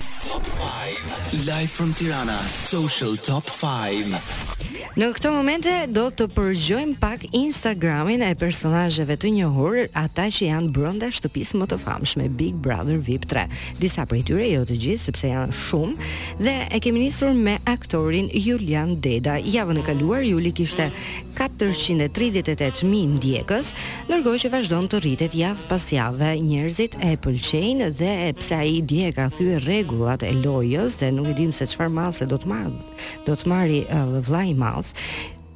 Top Five, live from Tirana, Social Top Five. Në këto momente do të përgjojmë pak Instagramin e personazheve të njohur, ata që janë brenda shtëpisë më të famshme Big Brother VIP 3. Disa prej tyre jo të gjithë sepse janë shumë dhe e kemi nisur me aktorin Julian Deda. Javën e kaluar Juli kishte katërqind e tridhjetë e tetë mijë ndjekës, ndërkohë që vazhdon të rritet javë pas jave, njerëzit e pëlqejnë dhe pse ai dje e ka thyer rregullat e lojës dhe nuk e dimë se çfarë mase do të marr, do të marri uh, vllai i madh,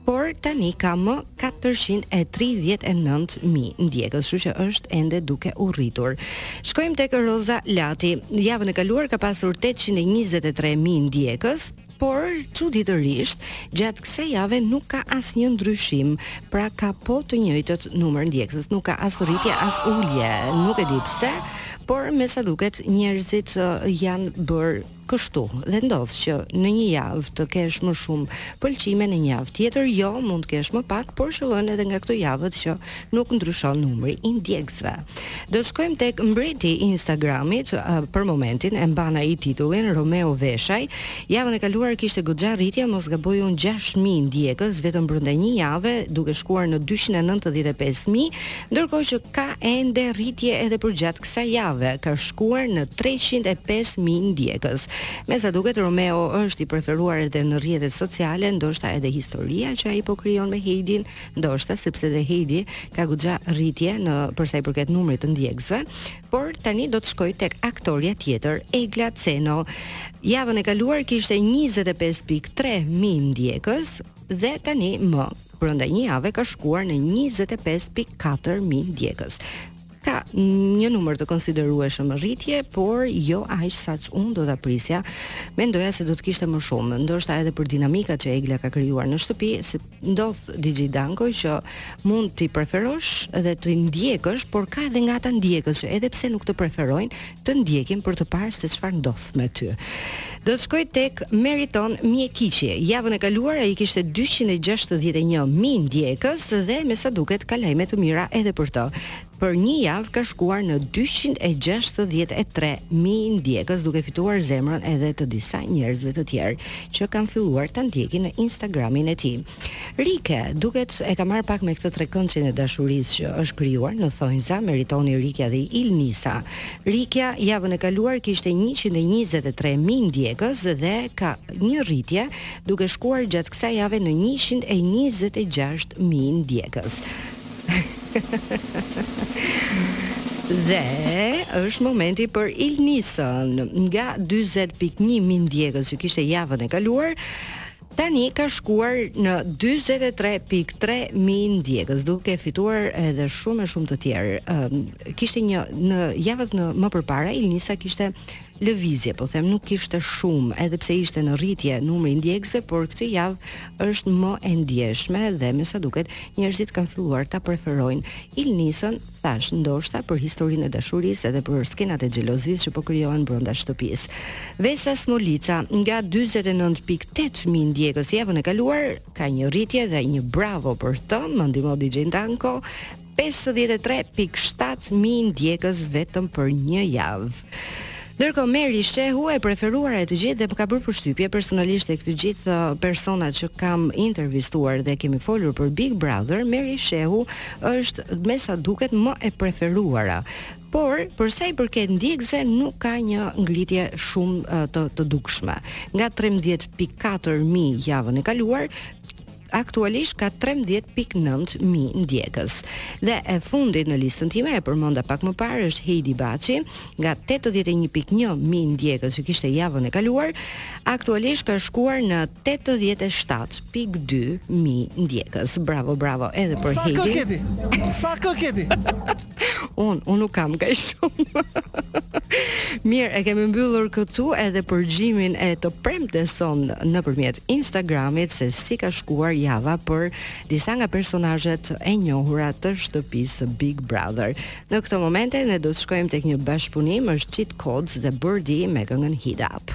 por tani ka 439.000 ndjekës, kështu që është ende duke u rritur. Shkojmë tek Roza Lati. Javën e kaluar ka pasur 823.000 ndjekës, Por, çuditërisht, gjatë kësaj jave nuk ka asnjë ndryshim, pra ka po të njëjtët numër ndjekësish, nuk ka as rritje as ulje. Nuk e di pse, por me sa duket njerëzit janë bërë kështu dhe ndodh që në një javë të kesh më shumë pëlqime, në një javë tjetër jo, mund të kesh më pak, por qëllojnë edhe nga këto javët që nuk ndryshon numri i ndjekësve. Do të shkojmë tek mbreti i Instagramit uh, për momentin e mban ai titullin Romeo Veshaj. Javën e kaluar kishte goxha rritje, mos gaboj un 6000 ndjekës vetëm brenda një jave, duke shkuar në 295000, ndërkohë që ka ende rritje edhe përgjatë kësaj jave, ka shkuar në 305000 ndjekës. Me sa duket Romeo është i preferuar edhe në rrjetet sociale, ndoshta edhe historia që ai po krijon me Heidin ndoshta sepse dhe Heidi ka goxha rritje në për sa i përket numrit të ndjekësve, por tani do të shkoj tek aktorja tjetër, Egla Ceno. Javën e kaluar kishte 25.3 mijë ndjekës dhe tani më brenda një jave ka shkuar në 25.4 mijë ndjekës. ka një numër të konsiderueshëm rritje, por jo aq sa ç'un do ta prisja. Mendoja se do të kishte më shumë, ndoshta edhe për dinamikat që Egla ka krijuar në shtëpi, se ndodh DJ Danko që mund të preferosh dhe të ndjekësh, por ka edhe nga ata ndjekës që edhe pse nuk të preferojnë, të ndjekin për të parë se çfarë ndodh me ty. Do të shkoj tek Meriton Mjekiqi. Javën e kaluar ai kishte 261000 ndjekës dhe me sa duket ka lajme të mira edhe për të. Për një javë ka shkuar në 263000 ndjekës duke fituar zemrën edhe të disa njerëzve të tjerë që kanë filluar ta ndjekin në Instagramin e tij. Rike, duket e ka marrë pak me këtë trekëndëshin e dashurisë që është krijuar në thonjza, meritoni Rikja dhe Ilnisa. Rikja javën e kaluar kishte njëqind e njëzet e tre mijë ndjekës dhe ka një rritje, duke shkuar gjatë kësaj jave në njëqind e njëzet e gjashtë mijë ndjekës. Dhe është momenti për Ilnisën, nga dyzet pikë një mijë ndjekës që kishte javën e kaluar, Tani ka shkuar në dyzet e tre pikë tre mijë ndjekës, duke fituar edhe shumë e shumë të tjerë. Ëm kishte një në javët më përpara Ilnisa kishte lëvizje, po them nuk kishte shumë, edhe pse ishte në rritje numri i ndjekësve, por këtë javë është më e ndjeshme dhe me sa duket njerëzit kanë filluar ta preferojnë Ilnisën Thashë, ndoshta, për historinë e dashurisë edhe për skenat e xhelozisë që po krijohen brenda shtëpisë. Vesa Smolica, nga dyzet e nëntë pikë tetë mijë ndjekës javën e kaluar, ka një rritje dhe një bravo për të, më ndihmo DJ Danko, pesëdhjetë e tre pikë shtatë mijë ndjekës vetëm për një javë. Ndërkohë Meri Shehu e preferuara e të gjithë dhe më ka bërë përshtypje personalisht tek të gjithë personat që kam intervistuar dhe kemi folur për Big Brother, Meri Shehu është me sa duket më e preferuara. Por, për sa i përket ndjekësve, nuk ka një ngritje shumë të, të dukshme. Nga 13.4 mijë javën e kaluar, Aktualisht ka trembëdhjetë pikë nëntë mijë ndjekës. Dhe e fundit në listën time, e përmenda pak më parë, është Heidi Baçi, nga tetëdhjetë e një pikë një mijë ndjekës që kishte javën e kaluar, aktualisht ka shkuar në tetëdhjetë e shtatë pikë dy mijë ndjekës. Bravo, bravo edhe për Heidin. Sa kë keti? Sa kë keti? Un, un nuk kam kaq shumë. Mirë, e kemi mbyllur këtu edhe përgjimin e të premtes sonë nëpërmjet Instagramit se si ka shkuar java për disa nga personazhet e njohura të shtëpisë së Big Brother. Në këto momente ne do të shkojmë tek një bashkëpunim, është Cheat Codes dhe Birdy me këngën Head Up.